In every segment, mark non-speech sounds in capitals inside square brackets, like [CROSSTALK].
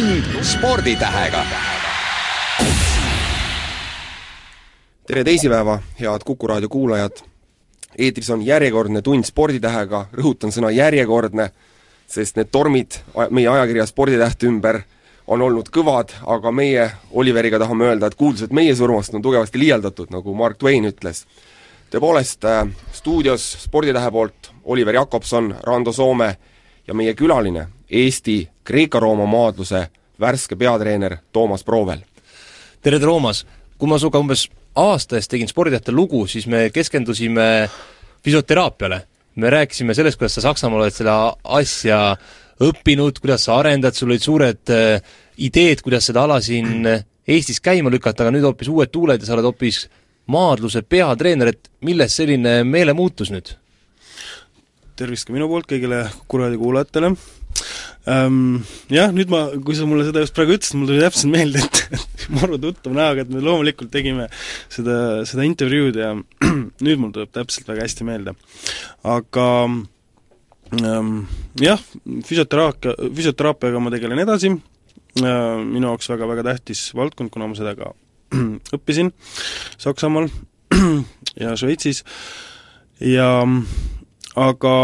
tund sporditähega. tere teisipäeva, head Kuku raadio kuulajad! eetris on järjekordne tund sporditähega, rõhutan sõna järjekordne, sest need tormid meie ajakirja Sporditäht ümber on olnud kõvad, aga meie Oliveriga tahame öelda, et kuuldused meie surmast on tugevasti liialdatud, nagu Mark Twain ütles. tõepoolest äh,, stuudios Sporditähe poolt Oliver Jakobson, Rando Soome ja meie külaline, Eesti Kreeka-Rooma maadluse värske peatreener Toomas Proovel. tere, Toomas! kui ma sinuga umbes aasta eest tegin Sporditähte lugu, siis me keskendusime füsioteraapiale. me rääkisime sellest, kuidas sa Saksamaal oled selle asja õppinud, kuidas sa arendad, sul olid suured äh, ideed, kuidas seda ala siin Eestis käima lükata, aga nüüd hoopis uued tuuled ja sa oled hoopis maadluse peatreener, et millest selline meelemuutus nüüd? Tervist ka minu poolt kõigile Kuradi kuulajatele ähm,. Jah, nüüd ma, kui sa mulle seda just praegu ütlesid, mul tuli täpselt meelde, et [LAUGHS] maru tuttav näoga, et me loomulikult tegime seda, seda intervjuud ja [CLEARS THROAT] nüüd mul tuleb täpselt väga hästi meelde. aga ähm, jah, füsioteraapia, füsioteraapiaga ma tegelen edasi äh,, minu jaoks väga-väga tähtis valdkond, kuna ma seda ka [CLEARS THROAT] õppisin Saksamaal [CLEARS THROAT] ja Šveitsis ja aga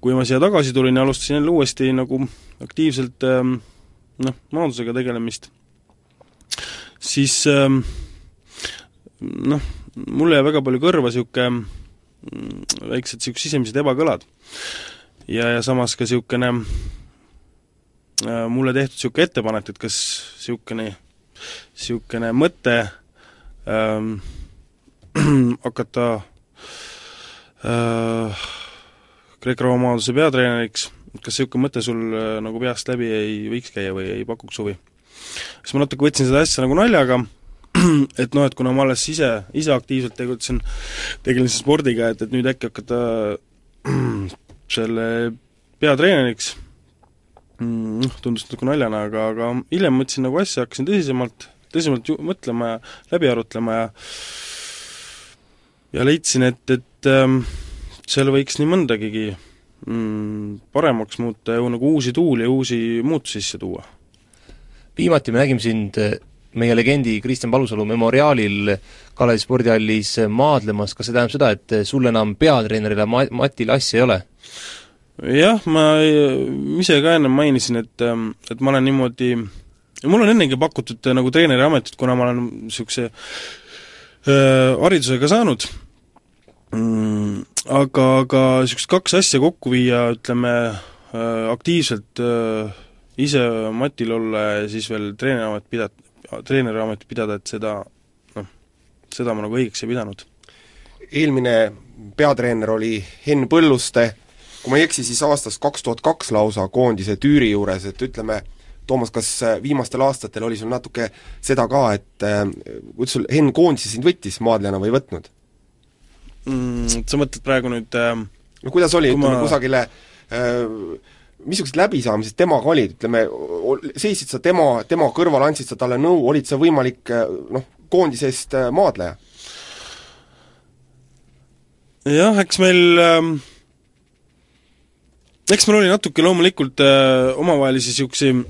kui ma siia tagasi tulin ja alustasin jälle uuesti nagu aktiivselt ähm, noh, maadlusega tegelemist, siis ähm, noh, mulle jäi väga palju kõrva niisugune mm, väiksed niisugused sisemised ebakõlad. ja, ja samas ka niisugune äh, mulle tehtud niisugune ettepanek, et kas niisugune, niisugune mõte ähm, [CLEARS THROAT] hakata äh, Kreeka-Rooma maadluse peatreeneriks, kas niisugune mõte sul äh, nagu peast läbi ei võiks käia või ei pakuks huvi? siis ma natuke võtsin seda asja nagu naljaga, [CLEARS THROAT] et noh, et kuna ma alles ise, ise aktiivselt tegutsen, tegelesin spordiga, et, et nüüd äkki hakata [CLEARS THROAT] selle peatreeneriks, mm, noh, tundus natuke naljana, aga, aga hiljem mõtlesin nagu asja, hakkasin tõsisemalt, tõsisemalt ju mõtlema ja läbi arutlema ja ja leidsin, et, et ähm, seal võiks nii mõndagigi mm, paremaks muuta ja nagu uusi tuuli ja uusi muutusi sisse tuua. viimati me nägime sind eh, meie legendi Kristjan Palusalu memoriaalil Kalevi spordihallis maadlemas, kas see tähendab seda, et sul enam peatreenerile ma-, Matil asja ei ole? jah, ma ise ka ennem mainisin, et, ähm, et ma olen niimoodi, mul on ennegi pakutud nagu treeneri ametit, kuna ma olen niisuguse haridusega saanud mm,, aga, aga niisugust kaks asja kokku viia, ütleme äh, aktiivselt äh, ise matil olla ja siis veel treeneriamet pida-, treeneriametit pidada, et seda noh, seda ma nagu õigeks ei pidanud. eelmine peatreener oli Henn Põlluste, kui ma ei eksi, siis aastast kaks tuhat kaks lausa koondise Tüüri juures, et ütleme, Toomas, kas äh, viimastel aastatel oli sul natuke seda ka, et kuidas sul Henn koondise sind võttis maadlejana või ei võtnud? Mm,. Sa mõtled praegu nüüd äh, no kuidas oli, ütleme ma... kusagile äh, missugused läbisaamised temaga olid, ütleme, seisid sa tema, tema kõrval, andsid sa talle nõu, olid sa võimalik äh, noh, koondise eest äh, maadleja? jah, eks meil äh, eks meil oli natuke loomulikult äh, omavahelisi niisuguseid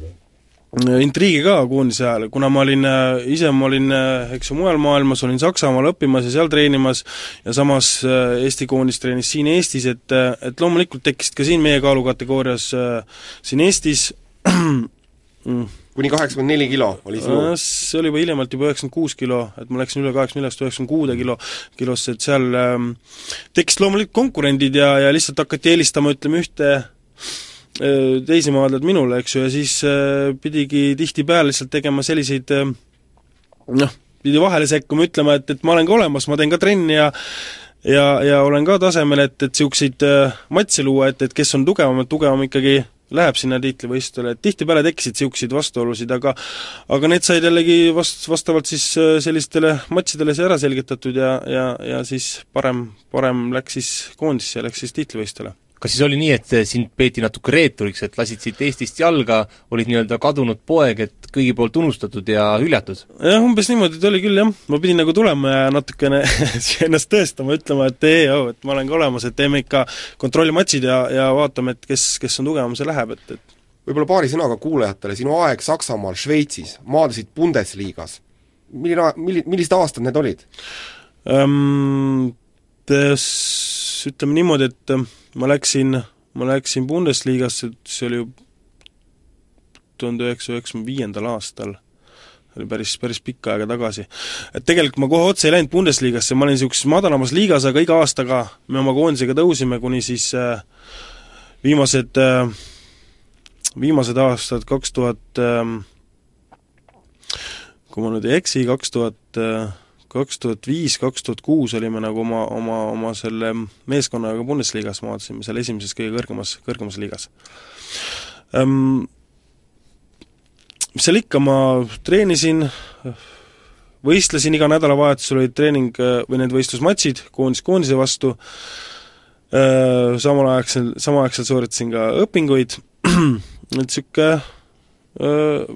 intriigi ka koondise ajal, kuna ma olin, äh, ise ma olin, äh, eks ju, mujal maailmas, olin Saksamaal õppimas ja seal treenimas ja samas Eesti koondis treenis siin Eestis, et, et loomulikult tekkisid ka siin meie kaalukategoorias siin Eestis [CLEARS THROAT] mm. kuni kaheksakümmend neli kilo oli sinu? see oli juba hiljemalt juba üheksakümmend kuus kilo, et ma läksin üle kaheksakümne neljast üheksakümne kuude kilo, kilosse, et seal ähm, tekkisid loomulikult konkurendid ja, ja lihtsalt hakati eelistama, ütleme, ühte Äh, teisi maadlejaid minule, eks ju, ja siis äh, pidigi tihtipeale lihtsalt tegema selliseid äh, noh, pidi vahele sekkuma, ütlema, et, et ma olen ka olemas, ma teen ka trenni ja ja, ja olen ka tasemel, et, et niisuguseid matse luua, et, et kes on tugevam, et tugevam ikkagi läheb sinna tiitlivõistlusele, et tihtipeale tekkisid niisuguseid vastuolusid, aga aga need said jällegi vast-, vastavalt siis sellistele matšidele see ära selgitatud ja, ja, ja siis parem, parem läks siis koondisse läks siis tiitlivõistlustele kas siis oli nii, et sind peeti natuke reeturiks, et lasid siit Eestist jalga, olid nii-öelda kadunud poeg, et kõigi poolt unustatud ja hüljatud? jah, umbes niimoodi ta oli küll, jah. ma pidin nagu tulema ja natukene [LAUGHS] ennast tõestama, ütlema, et ei, et ma olen ka olemas, et teeme ikka kontrollmatšid ja, ja vaatame, et kes, kes on tugevam, see läheb, et, et võib-olla paari sõnaga kuulajatele, sinu aeg Saksamaal, Šveitsis, maadlesid Bundesligas. milline, milli-, millised aastad need olid? ähm, ütleme niimoodi, et ma läksin, ma läksin Bundesligasse, see oli ju tuhande üheksasaja üheksakümne viiendal aastal, oli päris, päris pikka aega tagasi. et tegelikult ma kohe otse ei läinud Bundesligasse, ma olin niisuguses madalamas liigas, aga iga aastaga me oma koondisega tõusime, kuni siis äh, viimased äh,, viimased aastad kaks tuhat äh, kui ma nüüd ei eksi, kaks tuhat äh, kaks tuhat viis, kaks tuhat kuus olime nagu oma, oma, oma selle meeskonnaga Bundesligas, vaatasime seal esimeses kõige kõrgemas, kõrgemas liigas. Ähm,. Mis seal ikka, ma treenisin, võistlesin, iga nädalavahetusel olid treening või need võistlusmatšid koondis koondise vastu, samalaegselt, samaaegselt sooritasin ka õpinguid, [CLEARS THROAT] et niisugune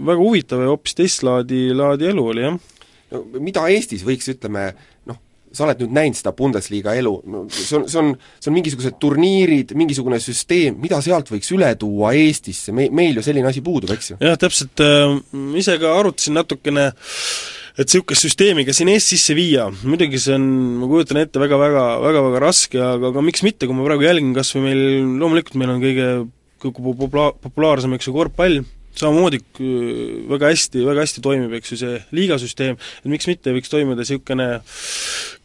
väga huvitav ja hoopis teist laadi, laadi elu oli, jah no mida Eestis võiks, ütleme, noh, sa oled nüüd näinud seda Bundesliga elu, no see on, see on, see on mingisugused turniirid, mingisugune süsteem, mida sealt võiks üle tuua Eestisse, me, meil ju selline asi puudub, eks ju? jah, täpselt äh,, ise ka arutasin natukene et niisugust süsteemi ka siin Eestis sisse viia, muidugi see on, ma kujutan ette, väga-väga, väga-väga raske, aga, aga miks mitte, kui ma praegu jälgin kas või meil, loomulikult meil on kõige kõige popula-, populaarsem, eks ju, korvpall, samamoodi väga hästi, väga hästi toimib, eks ju, see liigasüsteem, et miks mitte võiks toimuda niisugune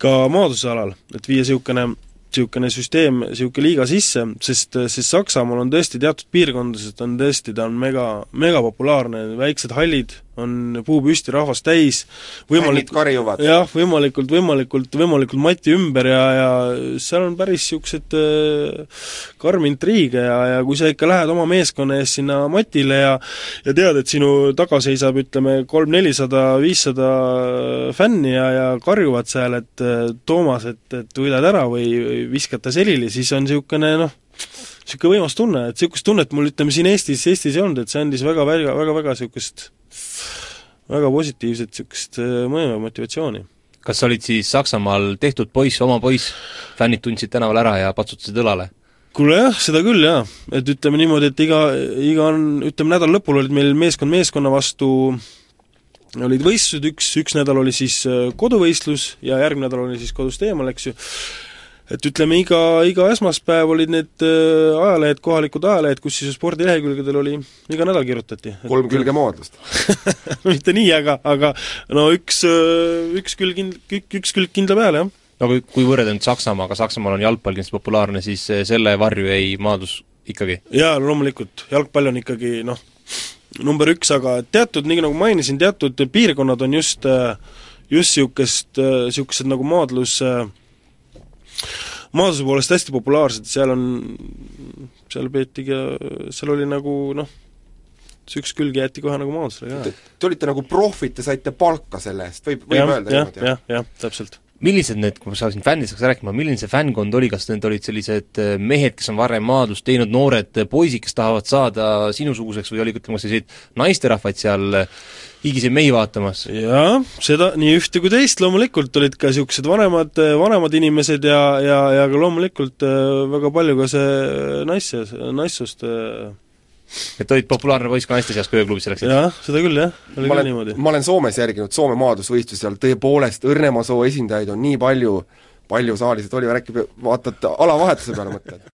ka maadluse alal, et viia niisugune niisugune süsteem, niisugune liiga sisse, sest, sest Saksamaal on tõesti teatud piirkondades, on tõesti, ta on mega, megapopulaarne, väiksed hallid, on puu püsti, rahvast täis, võimalik karjuvad. jah, võimalikult, võimalikult, võimalikult mati ümber ja, ja seal on päris niisugused äh, karm intriige ja, ja kui sa ikka lähed oma meeskonna ees sinna matile ja ja tead, et sinu taga seisab, ütleme, kolm-nelisada, viissada fänni ja, ja karjuvad seal, et Toomas, et, et võidad ära või, või viskate selili, siis on niisugune noh, niisugune võimas tunne, et niisugust tunnet mul ütleme siin Eestis, Eestis ei olnud, et see andis väga, väga, väga, väga niisugust väga positiivset niisugust äh, mõju ja motivatsiooni. kas sa olid siis Saksamaal tehtud poiss, oma poiss, fännid tundsid tänaval ära ja patsutasid õlale? kuule jah, seda küll jaa, et ütleme niimoodi, et iga, iga on, ütleme nädala lõpul olid meil meeskond meeskonna vastu olid võistlused, üks, üks nädal oli siis äh, koduvõistlus ja järgmine nädal oli siis kodust eemal, eks ju, et ütleme, iga, iga esmaspäev olid need äh, ajalehed, kohalikud ajalehed, kus siis spordilehekülgedel oli, iga nädal kirjutati. kolm külge maadlust [LAUGHS] mitte nii, aga, aga no üks, äh, üks külg kind-, üks külg kindla peale, jah. no kui, kui võrrelda nüüd Saksamaaga, Saksamaal on jalgpall kindlasti populaarne, siis äh, selle varju ei maadlus ikkagi? jaa, loomulikult, jalgpall on ikkagi noh, number üks, aga teatud, nii nagu mainisin, teatud piirkonnad on just, just niisugust, niisugused nagu maadlus äh, maadluse poolest hästi populaarsed, seal on, seal peetigi, seal oli nagu noh, see üks külg jäeti kohe nagu maadlusele ka. Te olite nagu profid, te saite palka selle eest, võib, võib ja, öelda niimoodi? jah, jah, jah, täpselt millised need, kui ma saan siin fännidest rääkima, milline see fännkond oli, kas need olid sellised äh, mehed, kes on varem maadlust teinud, noored poisid, kes tahavad saada sinusuguseks või olid, ütleme, selliseid naisterahvaid seal higiseid mehi vaatamas? jaa, seda nii ühte kui teist, loomulikult olid ka niisugused vanemad, vanemad inimesed ja, ja, ja ka loomulikult äh, väga palju ka see naisse, naissoost äh, et olid populaarne poiss ka naiste seas, kui ööklubisse läksid? jah, seda küll, jah, oli ma küll olen, niimoodi. ma olen Soomes järginud Soome maadlusvõistlusi, seal tõepoolest õrnema soo esindajaid on nii palju, palju saalis, et Oliver, äkki vaatad alavahetuse peale mõtled?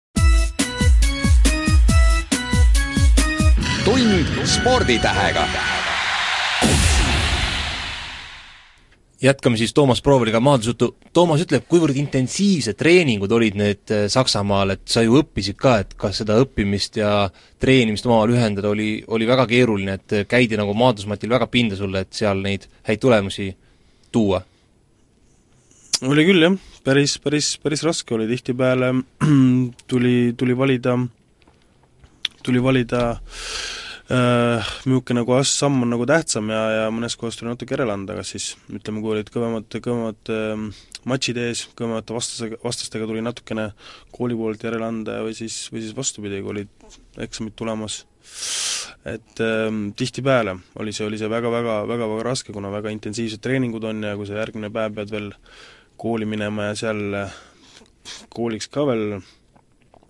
tund sporditähega jätkame siis Toomas Prooveriga maadlusjuttu, Toomas ütleb, kuivõrd intensiivsed treeningud olid need äh, Saksamaal, et sa ju õppisid ka, et kas seda õppimist ja treenimist omavahel ühendada oli, oli väga keeruline, et äh, käidi nagu maadlusmatil väga pinda sulle, et seal neid häid tulemusi tuua? oli küll jah, päris, päris, päris raske oli, tihtipeale [CLEARS THROAT] tuli, tuli valida, tuli valida niisugune nagu as-, samm on nagu tähtsam ja, ja mõnes kohas tuli natuke järele anda, kas siis ütleme, kui olid kõvemad, kõvemad äh, matšid ees, kõvemate vastasega, vastastega tuli natukene kooli poolt järele anda või siis, või siis vastupidi, kui olid eksamid tulemas, et äh, tihtipeale oli see, oli see väga-väga, väga-väga raske, kuna väga intensiivsed treeningud on ja kui sa järgmine päev pead veel kooli minema ja seal kooliks ka veel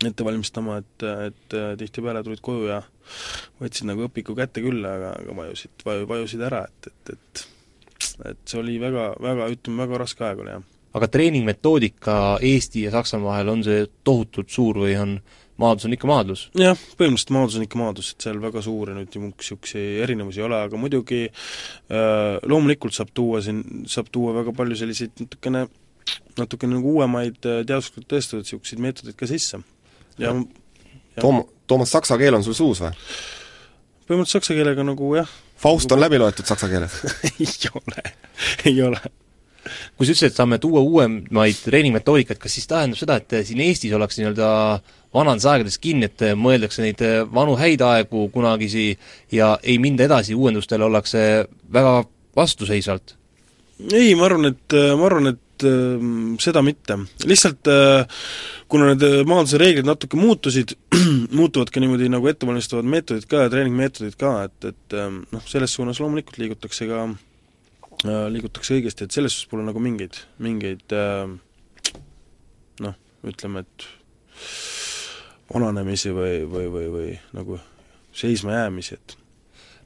ette valmistama, et, et tihtipeale tulid koju ja võtsid nagu õpiku kätte küll, aga, aga vajusid, vaju, vajusid ära, et, et, et et see oli väga, väga, ütleme, väga raske aeg oli, jah. aga treeningmetoodika Eesti ja Saksamaa vahel, on see tohutult suur või on maadlus on ikka maadlus? jah, põhimõtteliselt maadlus on ikka maadlus, et seal väga suuri nüüd niisuguseid erinevusi ei ole, aga muidugi äh, loomulikult saab tuua siin, saab tuua väga palju selliseid natukene natukene nagu uuemaid äh, teaduslikult tõestatud niisuguseid meetodeid ka sisse. ja, ja Toom-, Toomas, saksa keel on sul suus või? põhimõtteliselt saksa keelega nagu jah. Faust on läbi loetud saksa keeles [LAUGHS] ei ole, ei ole kui sa ütlesid, et saame tuua uuemaid treeningmetoodikaid, kas siis tähendab seda, et siin Eestis ollakse nii-öelda vanades aegades kinni, et mõeldakse neid vanu häid aegu kunagisi ja ei minda edasi, uuendustele ollakse väga vastuseisvalt? ei, ma arvan, et, ma arvan, et seda mitte. lihtsalt äh, kuna need maadluse reeglid natuke muutusid, [CLEARS THROAT] muutuvad ka niimoodi nagu ettevalmistavad meetodid ka ja treeningmeetodid ka, et, et äh, noh, selles suunas loomulikult liigutakse ka äh,, liigutakse õigesti, et selles suhtes pole nagu mingeid, mingeid äh, noh, ütleme, et vananemisi või, või, või, või nagu seismajäämisi, et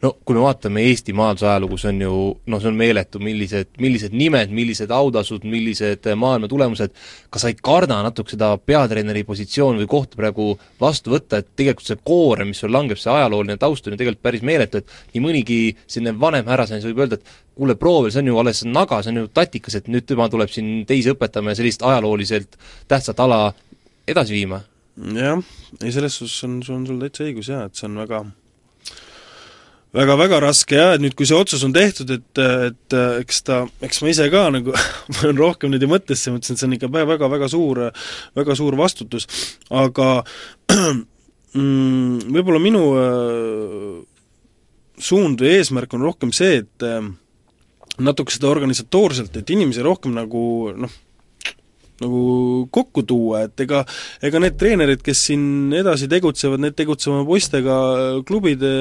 no kui me vaatame Eesti majanduse ajalugu, see on ju noh, see on meeletu, millised, millised nimed, millised autasud, millised maailma tulemused, kas sa ei karda natuke seda peatreeneri positsiooni või kohta praegu vastu võtta, et tegelikult see koorem, mis sul langeb, see ajalooline taust on ju tegelikult päris meeletu, et nii mõnigi selline vanem härrasmees võib öelda, et kuule, proovil, see on ju alles naga, see on ju tatikas, et nüüd tema tuleb siin teisi õpetama ja sellist ajalooliselt tähtsat ala edasi viima? Jah, ei selles suhtes on, on sul täitsa õigus jaa, et see on väga väga-väga raske jah, et nüüd, kui see otsus on tehtud, et, et eks ta, eks ma ise ka nagu [LAUGHS] panen rohkem nüüd mõttesse, mõtlesin, et see on ikka väga-väga suur, väga suur vastutus, aga [CLEARS THROAT] mm, võib-olla minu äh, suund või eesmärk on rohkem see, et äh, natuke seda organisatoorselt, et inimesi rohkem nagu noh, nagu kokku tuua, et ega ega need treenerid, kes siin edasi tegutsevad, need tegutsevad poistega klubide,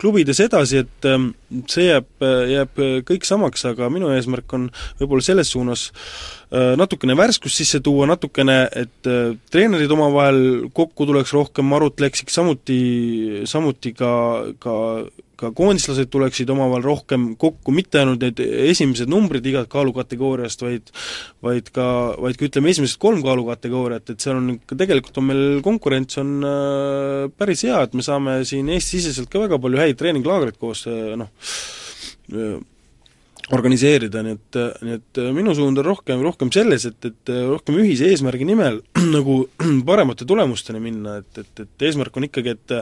klubides edasi, et ähm, see jääb, jääb kõik samaks, aga minu eesmärk on võib-olla selles suunas äh, natukene värskust sisse tuua, natukene, et äh, treenerid omavahel kokku tuleks rohkem, arutleksid samuti, samuti ka, ka ka koondislased tuleksid omavahel rohkem kokku, mitte ainult need esimesed numbrid igat kaalukategooriast, vaid vaid ka, vaid ka ütleme, esimesed kolm kaalukategooriat, et seal on ikka, tegelikult on meil konkurents on äh, päris hea, et me saame siin Eesti-siseselt ka väga palju häid treeninglaagreid koos äh, noh äh,, organiseerida, nii et, nii et minu suund on rohkem, rohkem selles, et, et rohkem ühise eesmärgi nimel [CLEARS THROAT] nagu paremate tulemusteni minna, et, et, et eesmärk on ikkagi, et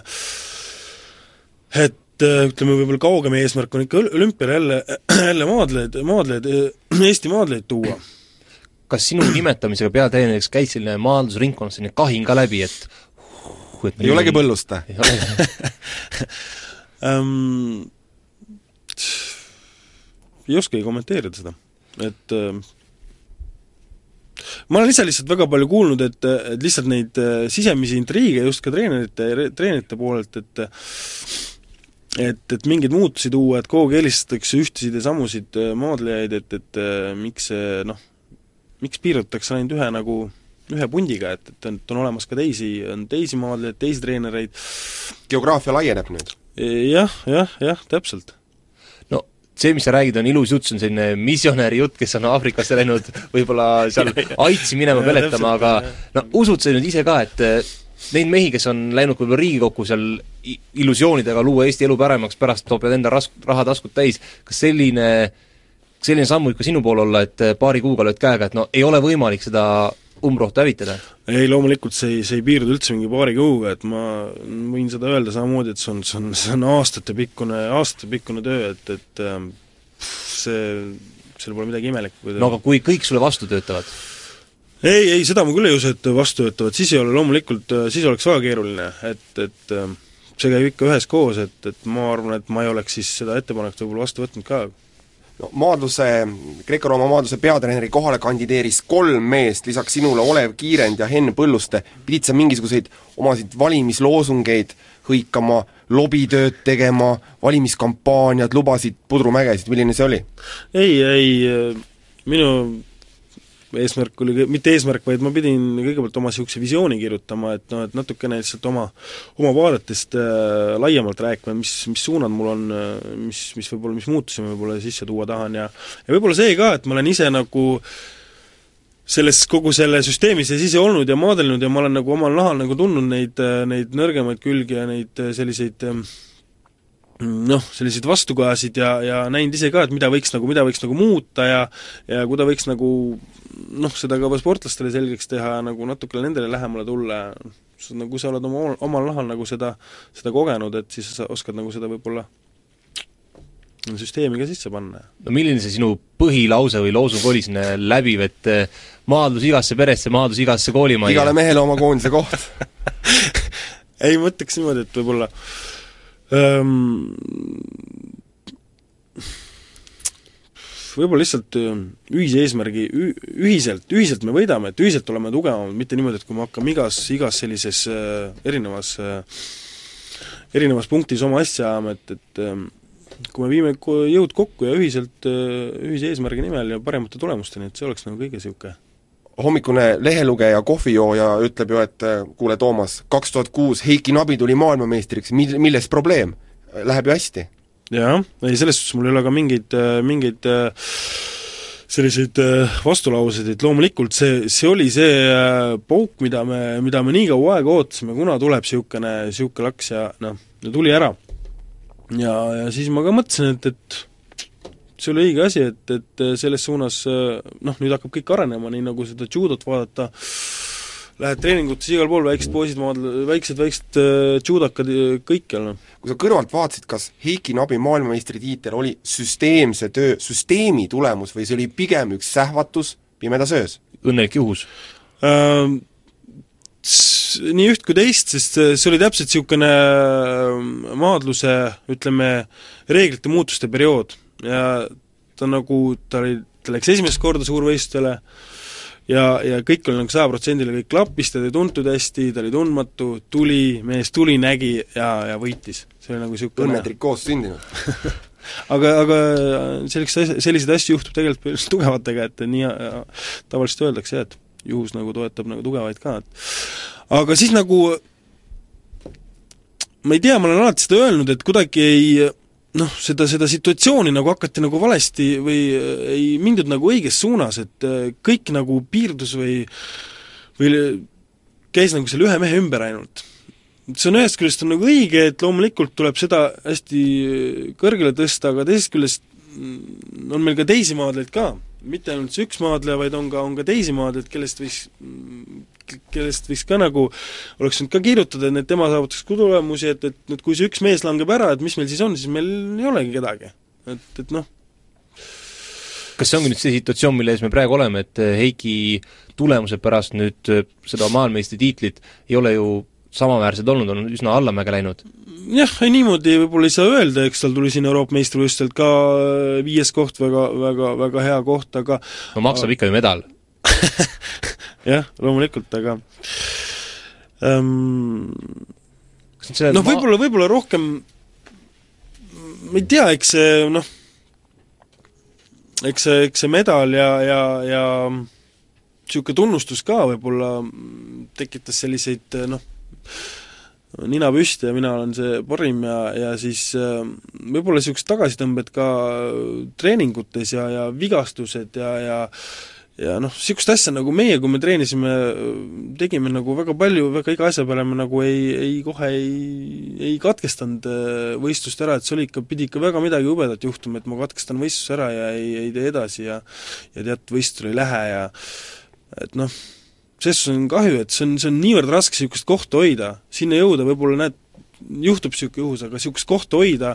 et äh, ütleme, võib-olla kaugem eesmärk on ikka olümpial jälle, [CLEARS THROAT] jälle maadlejaid, maadlejaid, äh, Eesti maadlejaid tuua. kas sinu nimetamisega peatreeneriks käis selline maadlusringkonnas selline kahin ka läbi, et et ei olegi Põllust või? [LAUGHS] ei ole um, [LAUGHS] ei oskagi kommenteerida seda, et uh, ma olen ise lihtsalt väga palju kuulnud, et, et lihtsalt neid sisemisi intriige just ka treenerite, treenerite poolelt, et et, et mingeid muutusi tuua, et kogu aeg helistatakse ühtesid ja samusid äh, maadlejaid, et, et äh, miks see noh, miks piirdutakse ainult ühe nagu, ühe pundiga, et, et, et on olemas ka teisi, on teisi maadlejaid, teisi treenereid. geograafia laieneb nüüd? E, jah, jah, jah, täpselt no see, mis sa räägid, on ilus jutt, see on selline misjonäri jutt, kes on Aafrikasse läinud võib-olla seal [LAUGHS] aitsi minema peletama, aga no usud sa nüüd ise ka, et neid mehi, kes on läinud võib-olla Riigikokku seal illusioonidega luua Eesti elu paremaks, pärast toovad enda ras-, rahataskud täis, kas selline, selline samm võib ka sinu poole olla, et paari kuuga lööd käega, et no ei ole võimalik seda umbrohtu hävitada? ei, loomulikult see ei, see ei piirdu üldse mingi paari kuuga, et ma võin seda öelda samamoodi, et see on, see on, see on aastatepikkune, aastatepikkune töö, et, et ähm, see, seal pole midagi imelikku. no aga kui kõik sulle vastu töötavad? ei, ei seda ma küll ei usu, et vastu töötavad, siis ei ole loomulikult, siis oleks väga keeruline, et, et äh, see käib ikka üheskoos, et, et ma arvan, et ma ei oleks siis seda ettepanekut võib-olla vastu võtnud ka. no maadluse, Kreeka-Rooma maadluse peatreeneri kohale kandideeris kolm meest, lisaks sinule Olev Kiirend ja Henn Põlluste, pidid sa mingisuguseid omasid valimisloosungeid hõikama, lobitööd tegema, valimiskampaaniad, lubasid pudrumägesid, milline see oli? ei, ei minu eesmärk oli, mitte eesmärk, vaid ma pidin kõigepealt oma niisuguse visiooni kirjutama, et noh, et natukene lihtsalt oma, oma vaadetest äh, laiemalt rääkima, mis, mis suunad mul on, mis, mis võib-olla, mis muutusi ma võib-olla sisse tuua tahan ja ja võib-olla see ka, et ma olen ise nagu selles, kogu selle süsteemi sees ise olnud ja maadelnud ja ma olen nagu omal nahal nagu tundnud neid, neid nõrgemaid külgi ja neid selliseid äh, noh, selliseid vastukajasid ja, ja näinud ise ka, et mida võiks nagu, mida võiks nagu muuta ja ja kuida võiks nagu noh, seda ka sportlastele selgeks teha ja nagu natukene nendele lähemale tulla ja nagu sa oled oma, omal nahal nagu seda, seda kogenud, et siis sa oskad nagu seda võib-olla süsteemi ka sisse panna. no milline see sinu põhilause või loosung oli sinna läbiv, et eh, maadlus igasse peresse, maadlus igasse koolimajja? igale mehele oma koondise koht [LAUGHS] [LAUGHS] ei, ma ütleks niimoodi, et võib-olla Ehm, võib-olla lihtsalt ühise eesmärgi, ühiselt, ühiselt me võidame, et ühiselt oleme tugevamad, mitte niimoodi, et kui me hakkame igas, igas sellises äh, erinevas äh, erinevas punktis oma asja ajama, et, et äh, kui me viime jõud kokku ja ühiselt äh, ühise eesmärgi nimel ja paremate tulemusteni, et see oleks nagu kõige niisugune hommikune lehelugeja, kohvijooja ütleb ju, et kuule, Toomas, kaks tuhat kuus Heiki Nabi tuli maailmameistriks, mil-, milles probleem? Läheb ju hästi. jah, ei selles suhtes mul ei ole ka mingeid, mingeid selliseid vastulauseid, et loomulikult see, see oli see pauk, mida me, mida me nii kaua aega ootasime, kuna tuleb niisugune, niisugune laks ja noh, tuli ära. ja, ja siis ma ka mõtlesin, et, et see oli õige asi, et, et selles suunas noh, nüüd hakkab kõik arenema, nii nagu seda judot vaadata, lähed treeningutes igal pool, väiksed poisid maadle-, väiksed, väiksed judokad kõikjal, noh. kui sa kõrvalt vaatasid, kas Heiki Nabi maailmameistritiitel oli süsteemse töö, süsteemi tulemus või see oli pigem üks sähvatus pimedas öös? õnnelik juhus ähm,? Nii üht kui teist, sest see oli täpselt niisugune maadluse, ütleme, reeglite muutuste periood ja ta nagu, ta oli, ta läks esimest korda suurvõistlusele ja, ja kõik oli nagu sajaprotsendile kõik klappis, teda ei tuntud hästi, ta oli tundmatu, tuli, mees tuli, nägi ja, ja võitis. see oli nagu niisugune õnnetrikoos sündinud [LAUGHS] aga, aga selleks, selliseid asju juhtub tegelikult tugevatega, et nii tavaliselt öeldakse jah, et juhus nagu toetab nagu tugevaid ka, et aga siis nagu ma ei tea, ma olen alati seda öelnud, et kuidagi ei noh, seda, seda situatsiooni nagu hakati nagu valesti või äh, ei mindud nagu õiges suunas, et äh, kõik nagu piirdus või või käis nagu selle ühe mehe ümber ainult. see on ühest küljest on nagu õige, et loomulikult tuleb seda hästi kõrgele tõsta, aga teisest küljest mm, on meil ka teisi maadleid ka, mitte ainult see üks maadleja, vaid on ka, on ka teisi maadlejaid, kellest võiks kellest võiks ka nagu, oleks võinud ka kirjutada, et tema saavutaks ka tulemusi, et, et nüüd kui see üks mees langeb ära, et mis meil siis on, siis meil ei olegi kedagi. et, et noh, kas see ongi nüüd see situatsioon, mille ees me praegu oleme, et Heiki tulemuse pärast nüüd seda maailmameistritiitlit ei ole ju samaväärsed olnud, on üsna allamäge läinud? jah, ei niimoodi võib-olla ei saa öelda, eks tal tuli siin Euroopa meistrivõistlustelt ka viies koht, väga, väga, väga hea koht, aga no maksab ikka ju medal [LAUGHS] jah, loomulikult, aga ähm, noh, võib-olla, võib-olla rohkem ma ei tea, eks see noh, eks see, eks see medal ja, ja, ja niisugune tunnustus ka võib-olla tekitas selliseid noh, nina püsti ja mina olen see parim ja, ja siis võib-olla niisugused tagasitõmbed ka treeningutes ja, ja vigastused ja, ja ja noh, niisugust asja nagu meie, kui me treenisime, tegime nagu väga palju, väga iga asja peale me nagu ei, ei kohe ei, ei katkestanud äh, võistlust ära, et see oli ikka, pidi ikka väga midagi jubedat juhtuma, et ma katkestan võistluse ära ja ei, ei tee edasi ja ja tead, võistlusele ei lähe ja et noh, selles suhtes on kahju, et see on, see on niivõrd raske niisugust kohta hoida, sinna jõuda võib-olla näed, juhtub niisugune juhus, aga niisugust kohta hoida,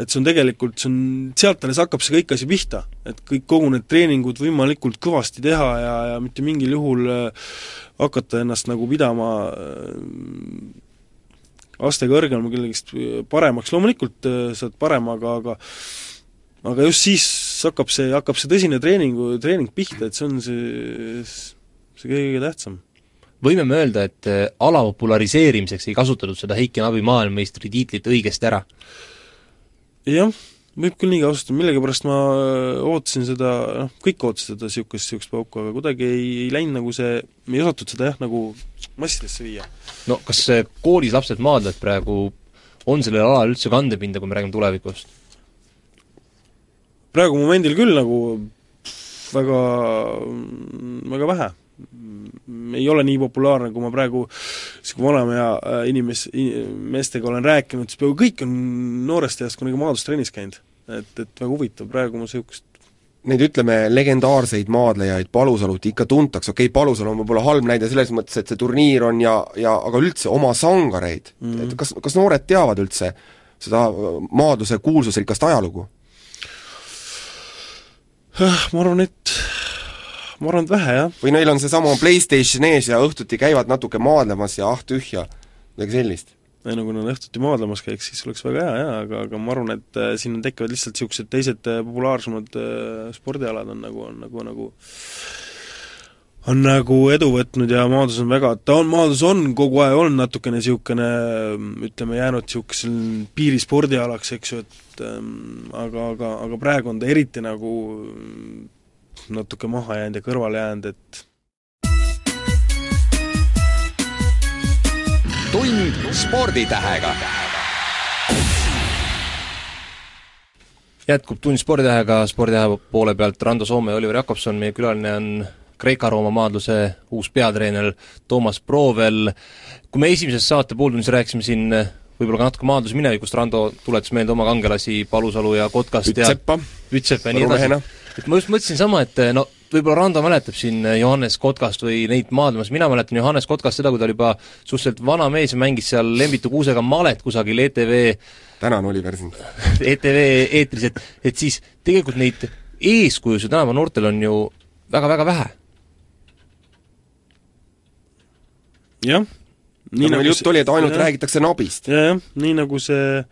et see on tegelikult, see on, sealt alles hakkab see kõik asi pihta. et kõik, kogu need treeningud võimalikult kõvasti teha ja, ja mitte mingil juhul äh, hakata ennast nagu pidama äh, aste kõrgema kellegist paremaks, loomulikult äh, sa oled parem, aga, aga aga just siis hakkab see, hakkab see tõsine treeningu, treening pihta, et see on see, see kõige tähtsam võime me öelda, et äh, ala populariseerimiseks ei kasutatud seda Heiki Nabi maailmameistri tiitlit õigesti ära? jah, võib küll nii kasutada, millegipärast ma äh, ootasin seda, noh, kõik ootasid seda niisugust, niisugust pauku, aga kuidagi ei, ei läinud nagu see, ei osatud seda jah, nagu massidesse viia. no kas äh, koolis lapsed maadlevad praegu, on sellel alal üldse kandepinda, kui me räägime tulevikust? praegu momendil küll nagu väga, väga vähe. Ei ole nii populaarne, kui ma praegu niisugune vanemaea äh, inimes-, meestega olen rääkinud, siis peaaegu kõik on noorest east kunagi maadlustrennis käinud. et, et väga huvitav, praegu ma niisugust Neid ütleme, legendaarseid maadlejaid Palusalut ikka tuntakse, okei okay,, Palusalu on võib-olla halb näide selles mõttes, et see turniir on ja, ja aga üldse oma sangareid mm, -hmm. et kas, kas noored teavad üldse seda maadluse kuulsusrikast ajalugu? ma arvan, et ma arvan, et vähe, jah. või neil on seesama PlayStation ees ja õhtuti käivad natuke maadlemas ja ah tühja, midagi sellist? ei no kui nad õhtuti maadlemas käiks, siis oleks väga hea jaa, aga, aga ma arvan, et äh, siin tekivad lihtsalt niisugused teised äh, populaarsemad äh, spordialad on nagu, on nagu, nagu on nagu edu võtnud ja maadlus on väga, ta on, maadlus on kogu aeg olnud natukene niisugune ütleme, jäänud niisugusel piirispordialaks, eks ju, et ähm, aga, aga, aga praegu on ta eriti nagu natuke maha jäänud ja kõrvale jäänud, et tund sporditähega. jätkub Tund sporditähega, sporditähe poole pealt Rando Soome ja Oliver Jakobson, meie külaline on Kreeka-Rooma maadluse uus peatreener Toomas Proovel. kui me esimeses saate pooltunnis rääkisime siin võib-olla ka natuke maadluse minevikust, Rando tuletas meelde oma kangelasi Palusalu ja Kotkast Ütsepa, ja Ütsepa ja nii edasi et ma just mõtlesin sama, et no võib-olla Rando mäletab siin Johannes Kotkast või neid maadlemas, mina mäletan Johannes Kotkast seda, kui ta oli juba suhteliselt vana mees ja mängis seal Lembitu Kuusega malet kusagil ETV tänan, Oliver, sind! [LAUGHS] ETV eetris, et, et siis tegelikult neid eeskujusid tänapäeva noortel on ju väga-väga vähe. jah. nii nagu jutt oli, et ainult jah. räägitakse nabist ja,. jah, nii nagu see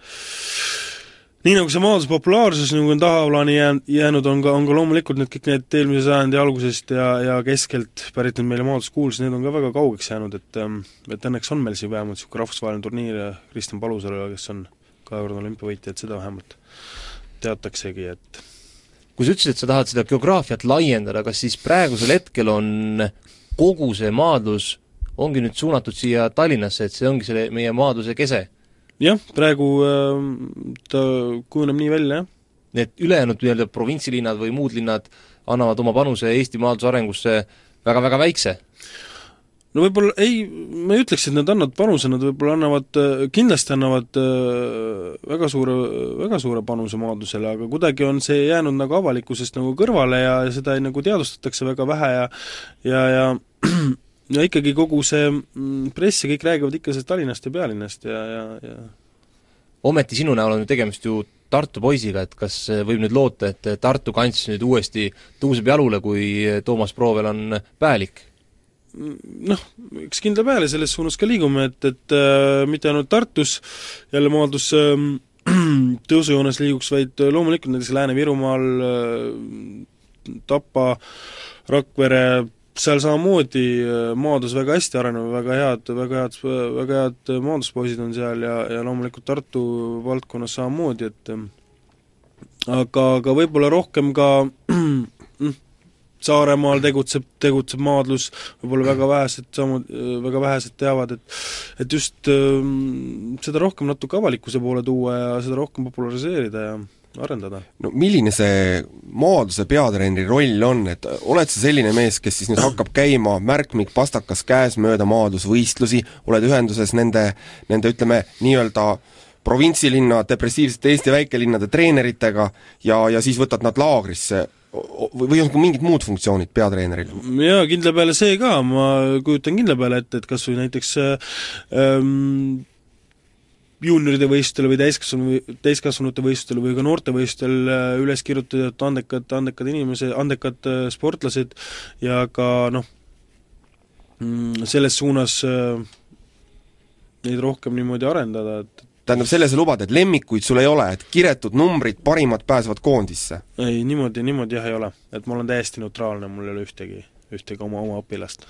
nii nagu see maadluse populaarsus nagu on tahaplaani jäänud, jäänud, on ka, on ka loomulikult need kõik need eelmise sajandi algusest ja, ja keskelt pärit need meile maadluskuulsused, need on ka väga kaugeks jäänud, et ähm, et õnneks on meil siin vähemalt niisugune rahvusvaheline turniir ja Kristjan Palusalu, kes on kahekordne olümpiavõitja, et seda vähemalt teataksegi, et kui sa ütlesid, et sa tahad seda geograafiat laiendada, kas siis praegusel hetkel on kogu see maadlus, ongi nüüd suunatud siia Tallinnasse, et see ongi selle meie maadluse kese? Jah, praegu äh, ta kujuneb nii välja, jah. Need ülejäänud nii-öelda provintsilinnad või muud linnad annavad oma panuse Eesti maadluse arengusse väga-väga väikse? no võib-olla ei, ma ei ütleks, et nad annavad panuse, nad võib-olla annavad, kindlasti annavad äh, väga suure, väga suure panuse maadlusele, aga kuidagi on see jäänud nagu avalikkusest nagu kõrvale ja seda ei, nagu teadvustatakse väga vähe ja ja, ja [CLEARS THROAT] ja ikkagi kogu see mm, press ja kõik räägivad ikka sellest Tallinnast ja pealinnast ja, ja, ja ometi sinu näol on ju tegemist ju Tartu poisiga, et kas võib nüüd loota, et Tartu kants nüüd uuesti tõuseb jalule, kui Toomas Proovel on päälik? noh, eks kindla peale selles suunas ka liigume, et, et äh, mitte ainult Tartus jälle maadlus äh, [CLEARS THROAT] tõusujoones liiguks, vaid loomulikult näiteks Lääne-Virumaal äh,, Tapa, Rakvere, seal samamoodi äh, maadlus väga hästi arenenud, väga head, väga head, väga head maadluspoisid on seal ja, ja loomulikult Tartu valdkonnas samamoodi, et äh, aga, aga võib-olla rohkem ka mm, Saaremaal tegutseb, tegutseb maadlus, võib-olla väga vähesed samu-, väga vähesed teavad, et et just äh, seda rohkem natuke avalikkuse poole tuua ja seda rohkem populariseerida ja arendada. no milline see maadluse peatreeneri roll on, et oled sa selline mees, kes siis nüüd hakkab käima märkmik pastakas käes mööda maadlusvõistlusi, oled ühenduses nende, nende ütleme, nii-öelda provintsilinna, depressiivsete Eesti väikelinnade treeneritega ja, ja siis võtad nad laagrisse või, on ka mingid muud funktsioonid peatreeneril? jaa, kindla peale see ka, ma kujutan kindla peale ette, et kas või näiteks ähm, juunioride võistlustele või täiskasvanu, täiskasvanute võistlustele või ka noortevõistlustel äh, üles kirjutatud andekad, andekad inimesed, andekad äh, sportlased ja ka noh, mm, selles suunas äh, neid rohkem niimoodi arendada, et tähendab, selle sa lubad, et lemmikuid sul ei ole, et kiretud numbrid, parimad pääsevad koondisse? ei, niimoodi, niimoodi jah ei ole. et ma olen täiesti neutraalne, mul ei ole ühtegi, ühtegi oma, oma õpilast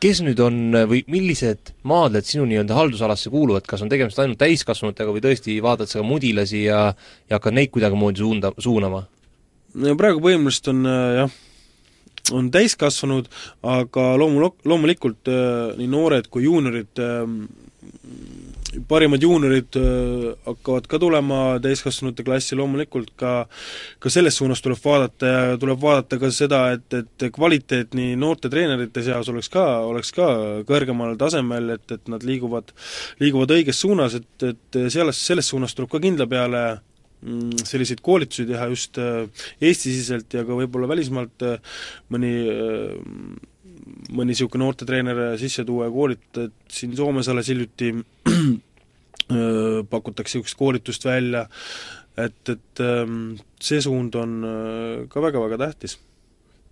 kes nüüd on või millised maadled sinu nii-öelda haldusalasse kuuluvad, kas on tegemist ainult täiskasvanutega või tõesti vaatad sa ka mudilasi ja ja hakkad neid kuidagimoodi suunda, suunama? no praegu põhimõtteliselt on äh, jah, on täiskasvanud, aga loomul-, loomulikult äh, nii noored kui juuniorid äh, parimad juuniorid äh, hakkavad ka tulema täiskasvanute klassi, loomulikult ka ka selles suunas tuleb vaadata ja tuleb vaadata ka seda, et, et kvaliteet nii noorte treenerite seas oleks ka, oleks ka kõrgemal tasemel, et, et nad liiguvad, liiguvad õiges suunas, et, et selles, selles suunas tuleb ka kindla peale mm, selliseid koolitusi teha just äh, Eesti-siseselt ja ka võib-olla välismaalt äh, mõni mõni niisugune noortetreener sisse tuua ja koolitada, et siin Soomes alles hiljuti pakutakse niisugust koolitust välja, et, et see suund on ka väga-väga tähtis.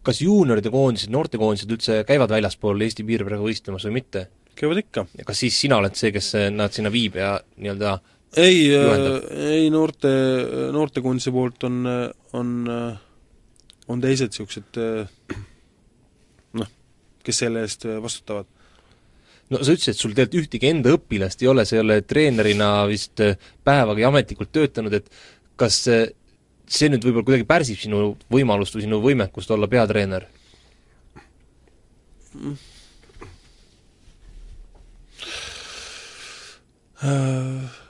kas juunioride koondised, noortekoondised üldse käivad väljaspool Eesti piire praegu võistlemas või mitte? käivad ikka. kas siis sina oled see, kes nad sinna viib ja nii-öelda ei, ei noorte, noortekoondise poolt on, on, on teised niisugused noh, kes selle eest vastutavad no sa ütlesid, et sul tegelikult ühtegi enda õpilast ei ole, sa ei ole treenerina vist äh, päevagi ametlikult töötanud, et kas see, see nüüd võib-olla kuidagi pärsib sinu võimalust või sinu võimekust olla peatreener?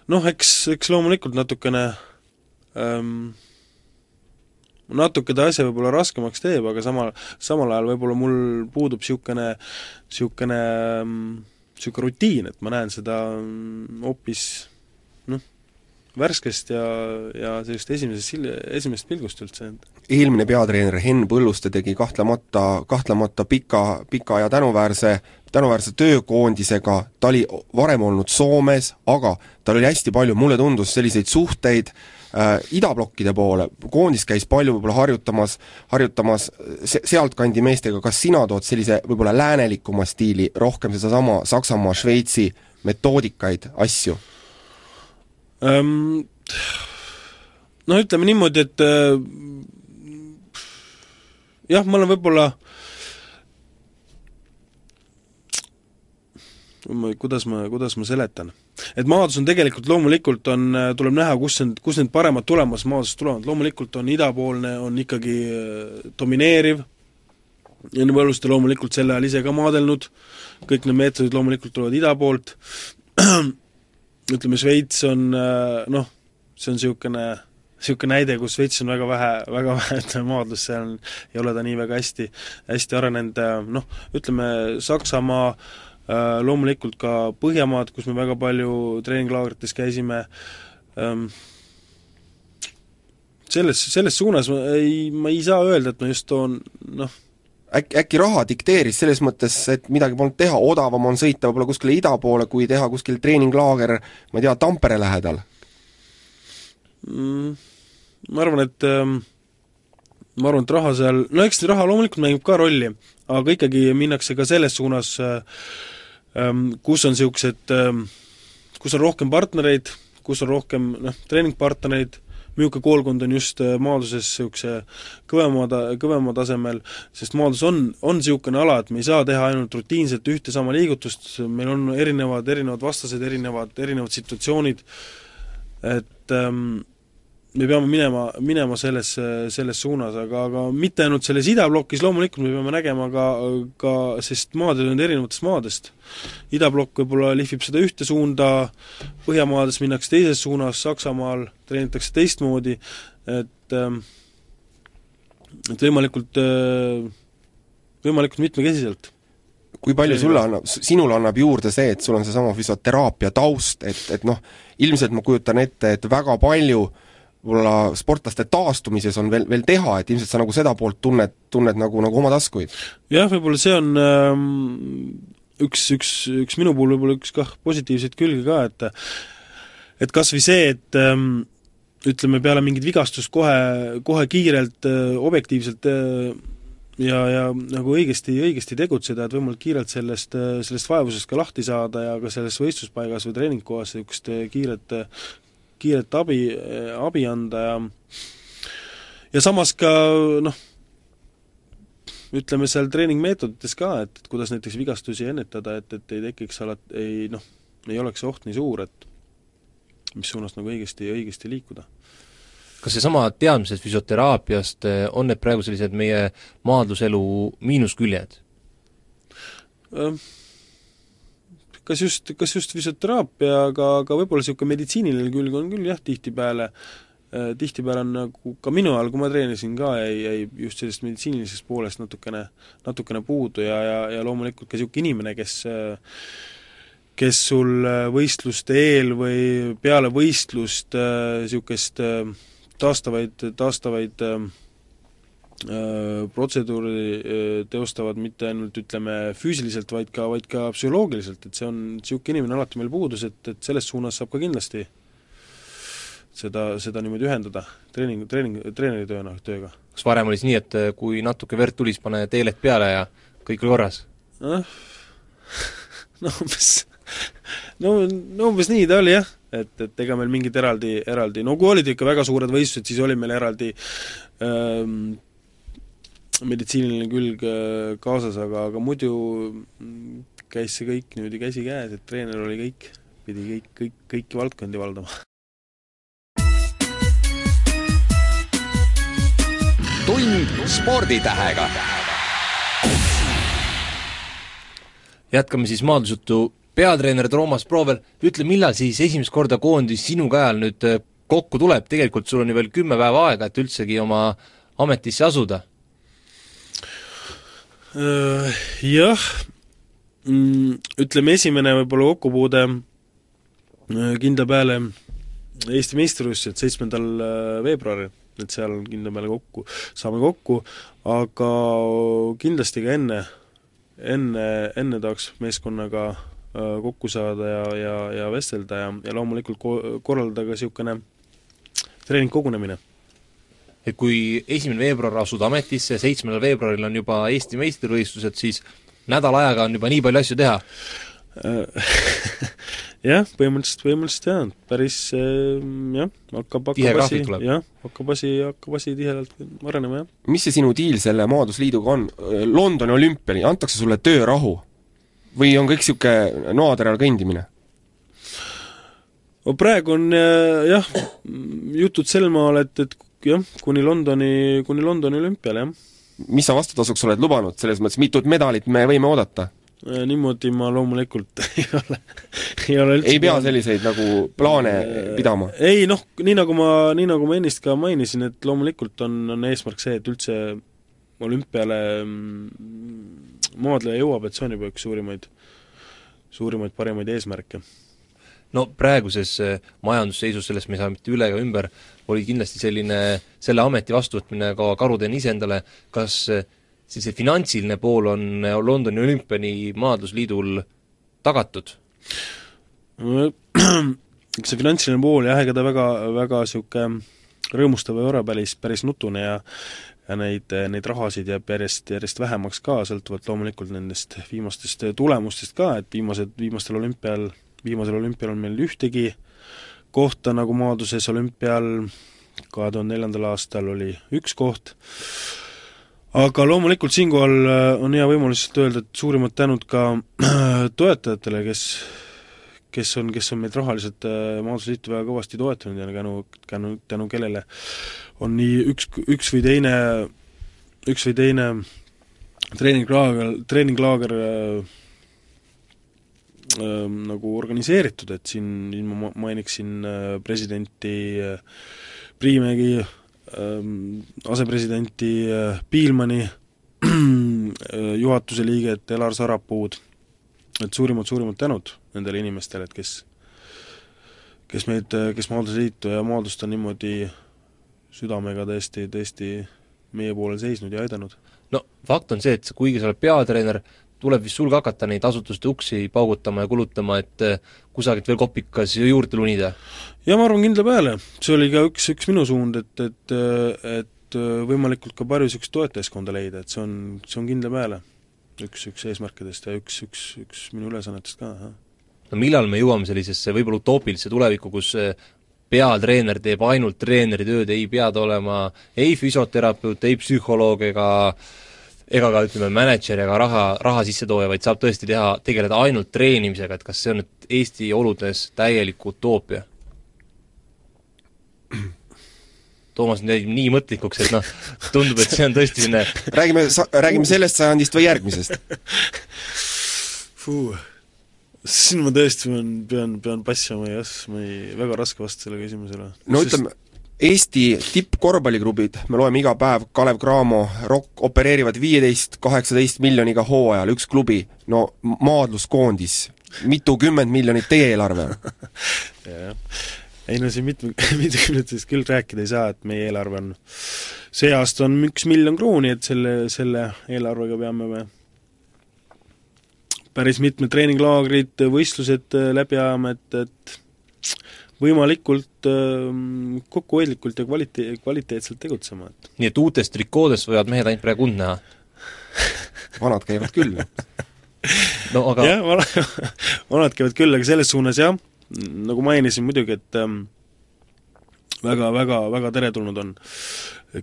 Noh, eks, eks loomulikult natukene ähm, natuke ta asja võib-olla raskemaks teeb, aga samal, samal ajal võib-olla mul puudub niisugune, niisugune niisugune rutiin, et ma näen seda hoopis noh, värskest ja, ja sellist esimesest sil-, esimesest pilgust üldse. eelmine peatreener Henn Põlluste tegi kahtlemata, kahtlemata pika, pika ja tänuväärse, tänuväärse töökoondisega, ta oli varem olnud Soomes, aga tal oli hästi palju, mulle tundus, selliseid suhteid äh, idablokkide poole, koondis käis palju võib-olla harjutamas, harjutamas se-, sealtkandi meestega, kas sina tood sellise võib-olla läänelikuma stiili, rohkem sedasama Saksamaa, Šveitsi metoodikaid, asju um,? No ütleme niimoodi, et äh, jah, ma olen võib-olla kuidas ma, kuidas ma seletan? Et maadlus on tegelikult loomulikult on, tuleb näha, kus need, kus need paremad tulemused maadlusest tulevad, loomulikult on idapoolne, on ikkagi äh, domineeriv, Enne Põlluste loomulikult sel ajal ise ka maadelnud, kõik need meetodid loomulikult tulevad ida poolt, [CLEARS THROAT] ütleme Šveits on äh, noh, see on niisugune niisugune näide, kus Šveits on väga vähe, väga [LAUGHS] vähe, ütleme, maadlus, seal ei ole ta nii väga hästi, hästi arenenud, äh, noh, ütleme Saksamaa Äh, loomulikult ka Põhjamaad, kus me väga palju treeninglaagrites käisime, ähm, selles, selles suunas ma ei, ma ei saa öelda, et ma just toon noh, äkki, äkki raha dikteeris selles mõttes, et midagi polnud teha, odavam on sõita võib-olla kuskile ida poole, kui teha kuskil treeninglaager, ma ei tea, Tampere lähedal mm,? Ma arvan, et ähm, ma arvan, et raha seal, no eks raha loomulikult mängib ka rolli, aga ikkagi minnakse ka selles suunas äh, Ehm, kus on niisugused, ehm, kus on rohkem partnereid, kus on rohkem noh, treeningpartnereid, niisugune koolkond on just eh, maaduses niisuguse kõvema ta-, kõvema tasemel, sest maadus on, on niisugune ala, et me ei saa teha ainult rutiinselt ühte sama liigutust, meil on erinevad, erinevad vastased, erinevad, erinevad situatsioonid, et ähm, me peame minema, minema selles, selles suunas, aga, aga mitte ainult selles idablokis, loomulikult me peame nägema ka, ka, sest maad on erinevatest maadest. idablokk võib-olla lihvib seda ühte suunda, Põhjamaades minnakse teises suunas, Saksamaal treenitakse teistmoodi, et ähm, et võimalikult, äh, võimalikult mitmekesiselt kui palju sulle annab, sinule annab juurde see, et sul on seesama füsioteraapia taust, et, et noh, ilmselt ma kujutan ette, et väga palju äh, võib-olla sportlaste taastumises on veel, veel teha, et ilmselt sa nagu seda poolt tunned, tunned nagu, nagu oma taskuid? jah, võib-olla see on ähm, üks, üks, üks minu puhul võib-olla üks kah positiivseid külgi ka, et et kas või see, et ähm, ütleme, peale mingit vigastust kohe, kohe kiirelt äh, objektiivselt äh, ja, ja nagu õigesti, õigesti tegutseda, et võimalikult kiirelt sellest, äh, sellest vaevusest ka lahti saada ja ka selles võistluspaigas või treeningkohas niisugust äh, kiiret kiiret abi, abi anda ja ja samas ka noh, ütleme seal treeningmeetodites ka, et, et kuidas näiteks vigastusi ennetada, et, et ei tekiks alati, ei noh, ei oleks see oht nii suur, et mis suunas nagu õigesti, õigesti liikuda. kas seesama teadmised füsioteraapiast, eh, on need praegu sellised meie maadluselu miinusküljed? Kas just, kas just füsioteraapia, aga, aga võib-olla niisugune meditsiiniline külg on küll jah, tihtipeale äh, tihtipeale on nagu ka minu ajal, kui ma treenisin ka, jäi, jäi just sellisest meditsiinilisest poolest natukene, natukene puudu ja, ja, ja loomulikult ka niisugune inimene, kes kes sul võistluste eel või peale võistlust niisugust taastavaid, taastavaid äh, Äh, protseduuri äh, teostavad mitte ainult ütleme füüsiliselt, vaid ka, vaid ka psühholoogiliselt, et see on, niisugune inimene alati meil puudus, et, et selles suunas saab ka kindlasti seda, seda niimoodi ühendada treening, treening, treeneritööna, tööga. kas varem oli siis nii, et äh, kui natuke verd tulis, pane teelet peale ja kõik oli korras? noh, [LAUGHS] no umbes no, no umbes nii ta oli jah, et, et ega meil mingit eraldi, eraldi, no kui olid ikka väga suured võistlused, siis oli meil eraldi ähm, meditsiiniline külg äh, kaasas, aga, aga muidu käis see kõik niimoodi käsikäes, et treener oli kõik, pidi kõik, kõik, kõiki valdkondi valdama. tund sporditähega. jätkame siis maadlusjutu, peatreener Toomas Proover, ütle, millal siis esimest korda koondis sinu käel nüüd äh, kokku tuleb, tegelikult sul on ju veel kümme päeva aega, et üldsegi oma ametisse asuda jah, mm, ütleme esimene võib-olla kokkupuude äh, kindla peale Eesti meistrivõistlused seitsmendal äh, veebruaril, et seal kindla peale kokku, saame kokku, aga kindlasti ka enne, enne, enne tahaks meeskonnaga kokku saada ja, ja, ja vestelda ja, ja loomulikult ko-, korraldada ka niisugune treeningkogunemine et kui esimene veebruar asud ametisse, seitsmendal veebruaril on juba Eesti meistrivõistlused, siis nädala ajaga on juba nii palju asju teha [LAUGHS] jah, põhimõtteliselt, põhimõtteliselt jah, päris jah, hakkab, hakkab asi, jah, hakkab asi, hakkab asi tihedalt arenema, jah. mis see sinu diil selle Maadlusliiduga on? Londoni olümpiani antakse sulle töörahu? või on kõik niisugune noateral kõndimine? no praegu on jah, jutud sel maal, et, et jah, kuni Londoni, kuni Londoni olümpiale, jah. mis sa vastutasuks oled lubanud, selles mõttes mitut medalit me võime oodata? Äh, niimoodi ma loomulikult [LAUGHS] ei ole, ei ole üldse ei pea selliseid nagu plaane äh, pidama? ei noh, nii nagu ma, nii nagu ma ennist ka mainisin, et loomulikult on, on eesmärk see, et üldse olümpiale mm, maadleja jõuab, et see on juba üks suurimaid, suurimaid parimaid eesmärke no praeguses äh, majandusseisus, sellest me ei saa mitte üle ega ümber, oli kindlasti selline, selle ameti vastuvõtmine ka karuteene iseendale, kas äh, siis see finantsiline pool on äh, Londoni olümpiani maadlusliidul tagatud? eks [CLEARS THROAT] see finantsiline pool jah, ega ta väga, väga niisugune rõõmustav ei ole, päris, päris nutune ja ja neid, neid rahasid jääb järjest, järjest vähemaks ka, sõltuvalt loomulikult nendest viimastest tulemustest ka, et viimased, viimastel olümpial viimasel olümpial on meil ühtegi kohta nagu maaduses. Olümpial, kahe tuhande neljandal aastal oli üks koht, aga loomulikult siinkohal äh, on hea võimalus öelda, et suurimad tänud ka [CLEARS THROAT] toetajatele, kes kes on, kes on meid rahaliselt äh, Maadlusliitu väga kõvasti toetanud ja tänu, tänu, tänu kellele on nii üks, üks või teine, üks või teine treeninglaager, treeninglaager äh, nagu organiseeritud, et siin, siin ma mainiksin presidenti Priimägi asepresidenti Piilmani [CLEARS THROAT] juhatuse liiget Elar Sarapuud, et suurimad, suurimad tänud nendele inimestele, et kes kes meid, kes Maadlusliitu ja Maadlust on niimoodi südamega tõesti, tõesti meie poolel seisnud ja aidanud. no fakt on see, et kuigi sa oled peatreener, tuleb vist sul ka hakata neid asutuste uksi paugutama ja kulutama, et eh, kusagilt veel kopikas juurde lunida? jaa, ma arvan kindla peale, see oli ka üks, üks minu suund, et, et et võimalikult ka palju niisugust toetajaskonda leida, et see on, see on kindla peale üks, üks eesmärkidest ja üks, üks, üks minu ülesannetest ka, jah. no millal me jõuame sellisesse võib-olla utoopilisse tulevikku, kus eh, peatreener teeb ainult treeneri tööd, ei pea ta olema ei füsioterapeut, ei psühholoog ega ega ka ütleme, mänedžer ega raha, raha sissetooja, vaid saab tõesti teha, tegeleda ainult treenimisega, et kas see on nüüd Eesti oludes täielik utoopia? Toomas nüüd jäi nii mõtlikuks, et noh, tundub, et see on tõesti selline [LAUGHS] räägime sa-, räägime sellest sajandist või järgmisest? [LAUGHS] Siin ma tõesti pean, pean, pean passima, ma ei oska, ma ei, väga raske vastata sellele küsimusele. no Sest... ütleme, Eesti tippkorvpalliklubid, me loeme iga päev, Kalev Cramo, Rock opereerivad viieteist, kaheksateist miljoniga hooajal, üks klubi, no maadluskoondis, mitukümmend miljonit teie eelarve on? [LAUGHS] Ei no siin mitme, [LAUGHS] mitukümnetest küll rääkida ei saa, et meie eelarve on, see aasta on üks miljon krooni, et selle, selle eelarvega peame me päris mitmed treeninglaagrid, võistlused äh, läbi ajama, et, et võimalikult äh, kokkuhoidlikult ja kvalite-, kvaliteetselt tegutsema, et nii et uutest trikoodest võivad mehed ainult praegu und näha [LAUGHS] vanad käivad küll. [LAUGHS] No aga jah, vana, [LAUGHS] vanad käivad küll, aga selles suunas jah, nagu mainisin muidugi, et ähm, väga, väga, väga teretulnud on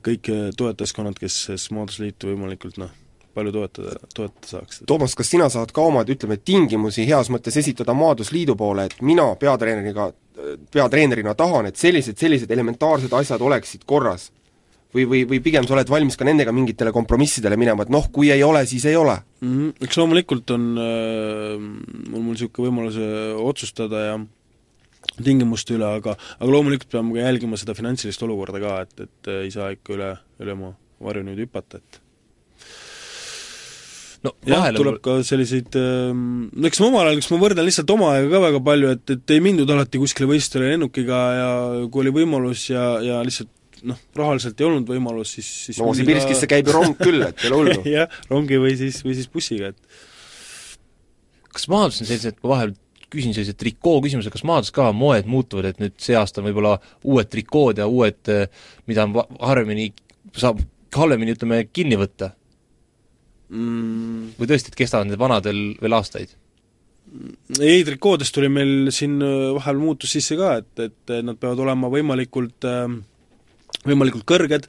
kõik toetajaskonnad, kes siis Maadlusliitu võimalikult noh, palju toetada, toetada saaks. Toomas, kas sina saad ka omad, ütleme, tingimusi heas mõttes esitada Maadlusliidu poole, et mina peatreeneriga, peatreenerina tahan, et sellised, sellised elementaarsed asjad oleksid korras? või, või, või pigem sa oled valmis ka nendega mingitele kompromissidele minema, et noh, kui ei ole, siis ei ole mm? -hmm. Eks loomulikult on äh,, on mul niisugune võimalus äh, otsustada ja tingimuste üle, aga aga loomulikult peame ka jälgima seda finantsilist olukorda ka, et, et ei saa ikka üle, üle oma varju nüüd hüpata, et no jah, tuleb ka selliseid ähm, no eks ma omal ajal, eks ma võrdlen lihtsalt oma aega ka väga palju, et, et ei mindud alati kuskile võistlustele lennukiga ja kui oli võimalus ja, ja lihtsalt noh, rahaliselt ei olnud võimalus, siis, siis Novosibirskisse ka... käib ju rong küll, et ei ole hullu. [LAUGHS] Jah, rongi või siis, või siis bussiga, et kas maadlus on sellised, ma vahel küsin sellise trikoo küsimuse, kas maadlus ka moed muutuvad, et nüüd see aasta on võib-olla uued trikood ja uued, mida on harvemini, saab halvemini, ütleme, kinni võtta mm.? või tõesti, et kestavad need vanadel veel aastaid? ei, trikoodest tuli meil siin äh, vahepeal muutus sisse ka, et, et nad peavad olema võimalikult äh, võimalikult kõrged,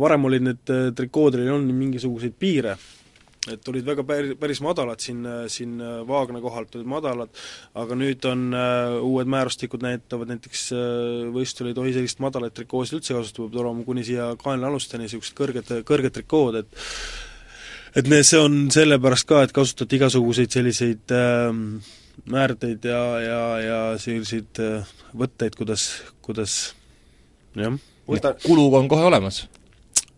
varem olid need äh, trikoodel ei olnud mingisuguseid piire et olid väga päris, päris madalad siin, siin Vaagna kohalt olid madalad, aga nüüd on uh, uued määrustikud näitavad näiteks uh, võistlusel ei tohi sellist madalat trikoosid üldse kasutada, peab olema kuni siia kaenlaalusteni niisugused kõrged, kõrged trikood, et et ne-, see on sellepärast ka, et kasutati igasuguseid selliseid äh, määrdeid ja, ja, ja selliseid äh, võtteid, kuidas, kuidas jah. kulu on kohe olemas?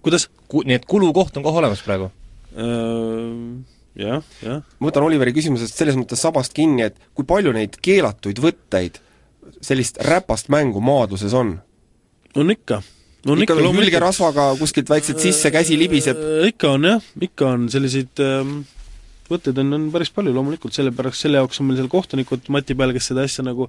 kuidas? Ku-, nii et kulukoht on kohe olemas praegu? Äh, jah, jah. ma võtan Oliveri küsimusest selles mõttes sabast kinni, et kui palju neid keelatuid võtteid, sellist räpast mängu maadluses on? on ikka. On ikka, ikka hülgerasvaga kuskilt väikselt sisse, käsi libiseb? Äh, ikka on jah, ikka on selliseid ähm, võtteid on, on päris palju loomulikult, sellepärast, selle jaoks on meil seal kohtunikud mati peal, kes seda asja nagu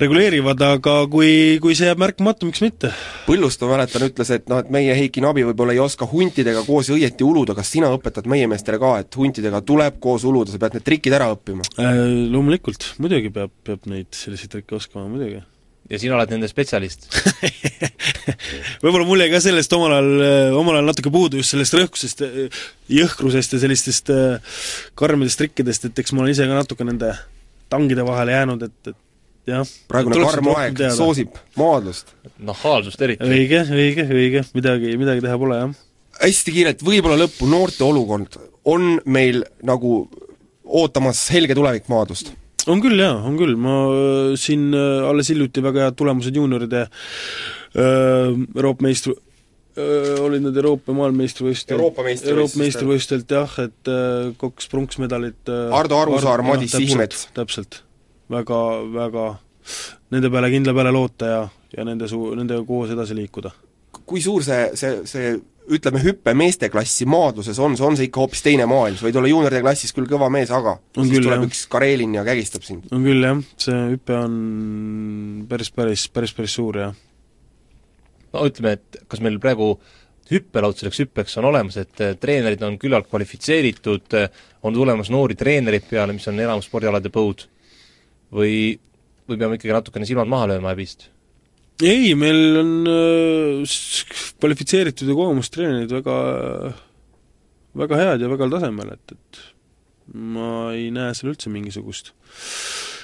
reguleerivad, aga kui, kui see jääb märkamata, miks mitte? Põllust ma mäletan, ütles, et noh, et meie Heiki Nabi võib-olla ei oska huntidega koos õieti uluda, kas sina õpetad meie meestele ka, et huntidega tuleb koos uluda, sa pead need trikid ära õppima. Äh,? Loomulikult, muidugi peab, peab neid selliseid trikke oskama, muidugi ja sina oled nende spetsialist [LAUGHS] võib-olla mul jäi ka sellest omal ajal, omal ajal natuke puudu just sellest rõhkusest, jõhkrusest ja sellistest äh, karmidest trikkidest, et eks ma olen ise ka natuke nende tangide vahele jäänud, et, et jah. praegune karm aeg soosib maadlust. nahaalsust eriti. õige, õige, õige, midagi, midagi teha pole, jah. hästi kiirelt, võib-olla lõppu, noorte olukord, on meil nagu ootamas helge tulevik maadlust? On küll jaa, on küll, ma äh, siin äh, alles hiljuti väga head tulemused juunioride äh, Euroopa meistri olid need Euroopa maailmameistrivõistlustel Euroopa meistrivõistlustelt jah, et kaks pronksmedalit Ardo Arusaar, Madis Sihimets. täpselt väga, väga nende peale kindla peale loota ja, ja nende su-, nendega koos edasi liikuda. kui suur see, see, see ütleme, hüpe meesteklassi maadluses on, see on see ikka hoopis teine maailm, sa võid olla juunioride klassis küll kõva mees, aga on siis küll, tuleb jah. üks Karelin ja kägistab sind. on küll, jah, see hüpe on päris, päris, päris, päris suur, jah. no ütleme, et kas meil praegu hüppelaud selleks hüppeks on olemas, et treenerid on küllalt kvalifitseeritud, on tulemas noori treenereid peale, mis on enamus spordialade põud või, või peame ikkagi natukene silmad maha lööma häbist? Ei, meil on äh, kvalifitseeritud ja kogemustreenerid väga väga head ja väga tasemel, et, et ma ei näe seal üldse mingisugust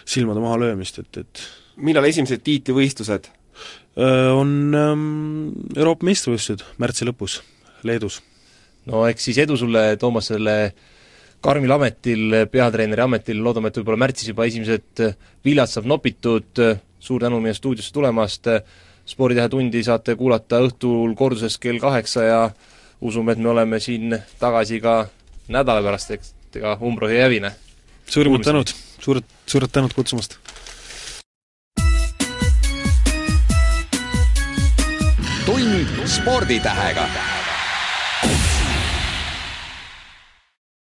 silmade mahalöömist, et, et millal esimesed tiitlivõistlused? Öö, on ähm, Euroopa meistrivõistlused märtsi lõpus Leedus. no eks siis edu sulle, Toomas, selle karmil ametil, peatreeneri ametil, loodame, et võib-olla märtsis juba esimesed viljad saab nopitud, suur tänu meie stuudiosse tulemast, sporditähe tundi saate kuulata õhtul korduses kell kaheksa ja usume, et me oleme siin tagasi ka nädala pärast, eks ega Umbro ei hävine. suurimad tänud, suured, suured tänud kutsumast! tund sporditähega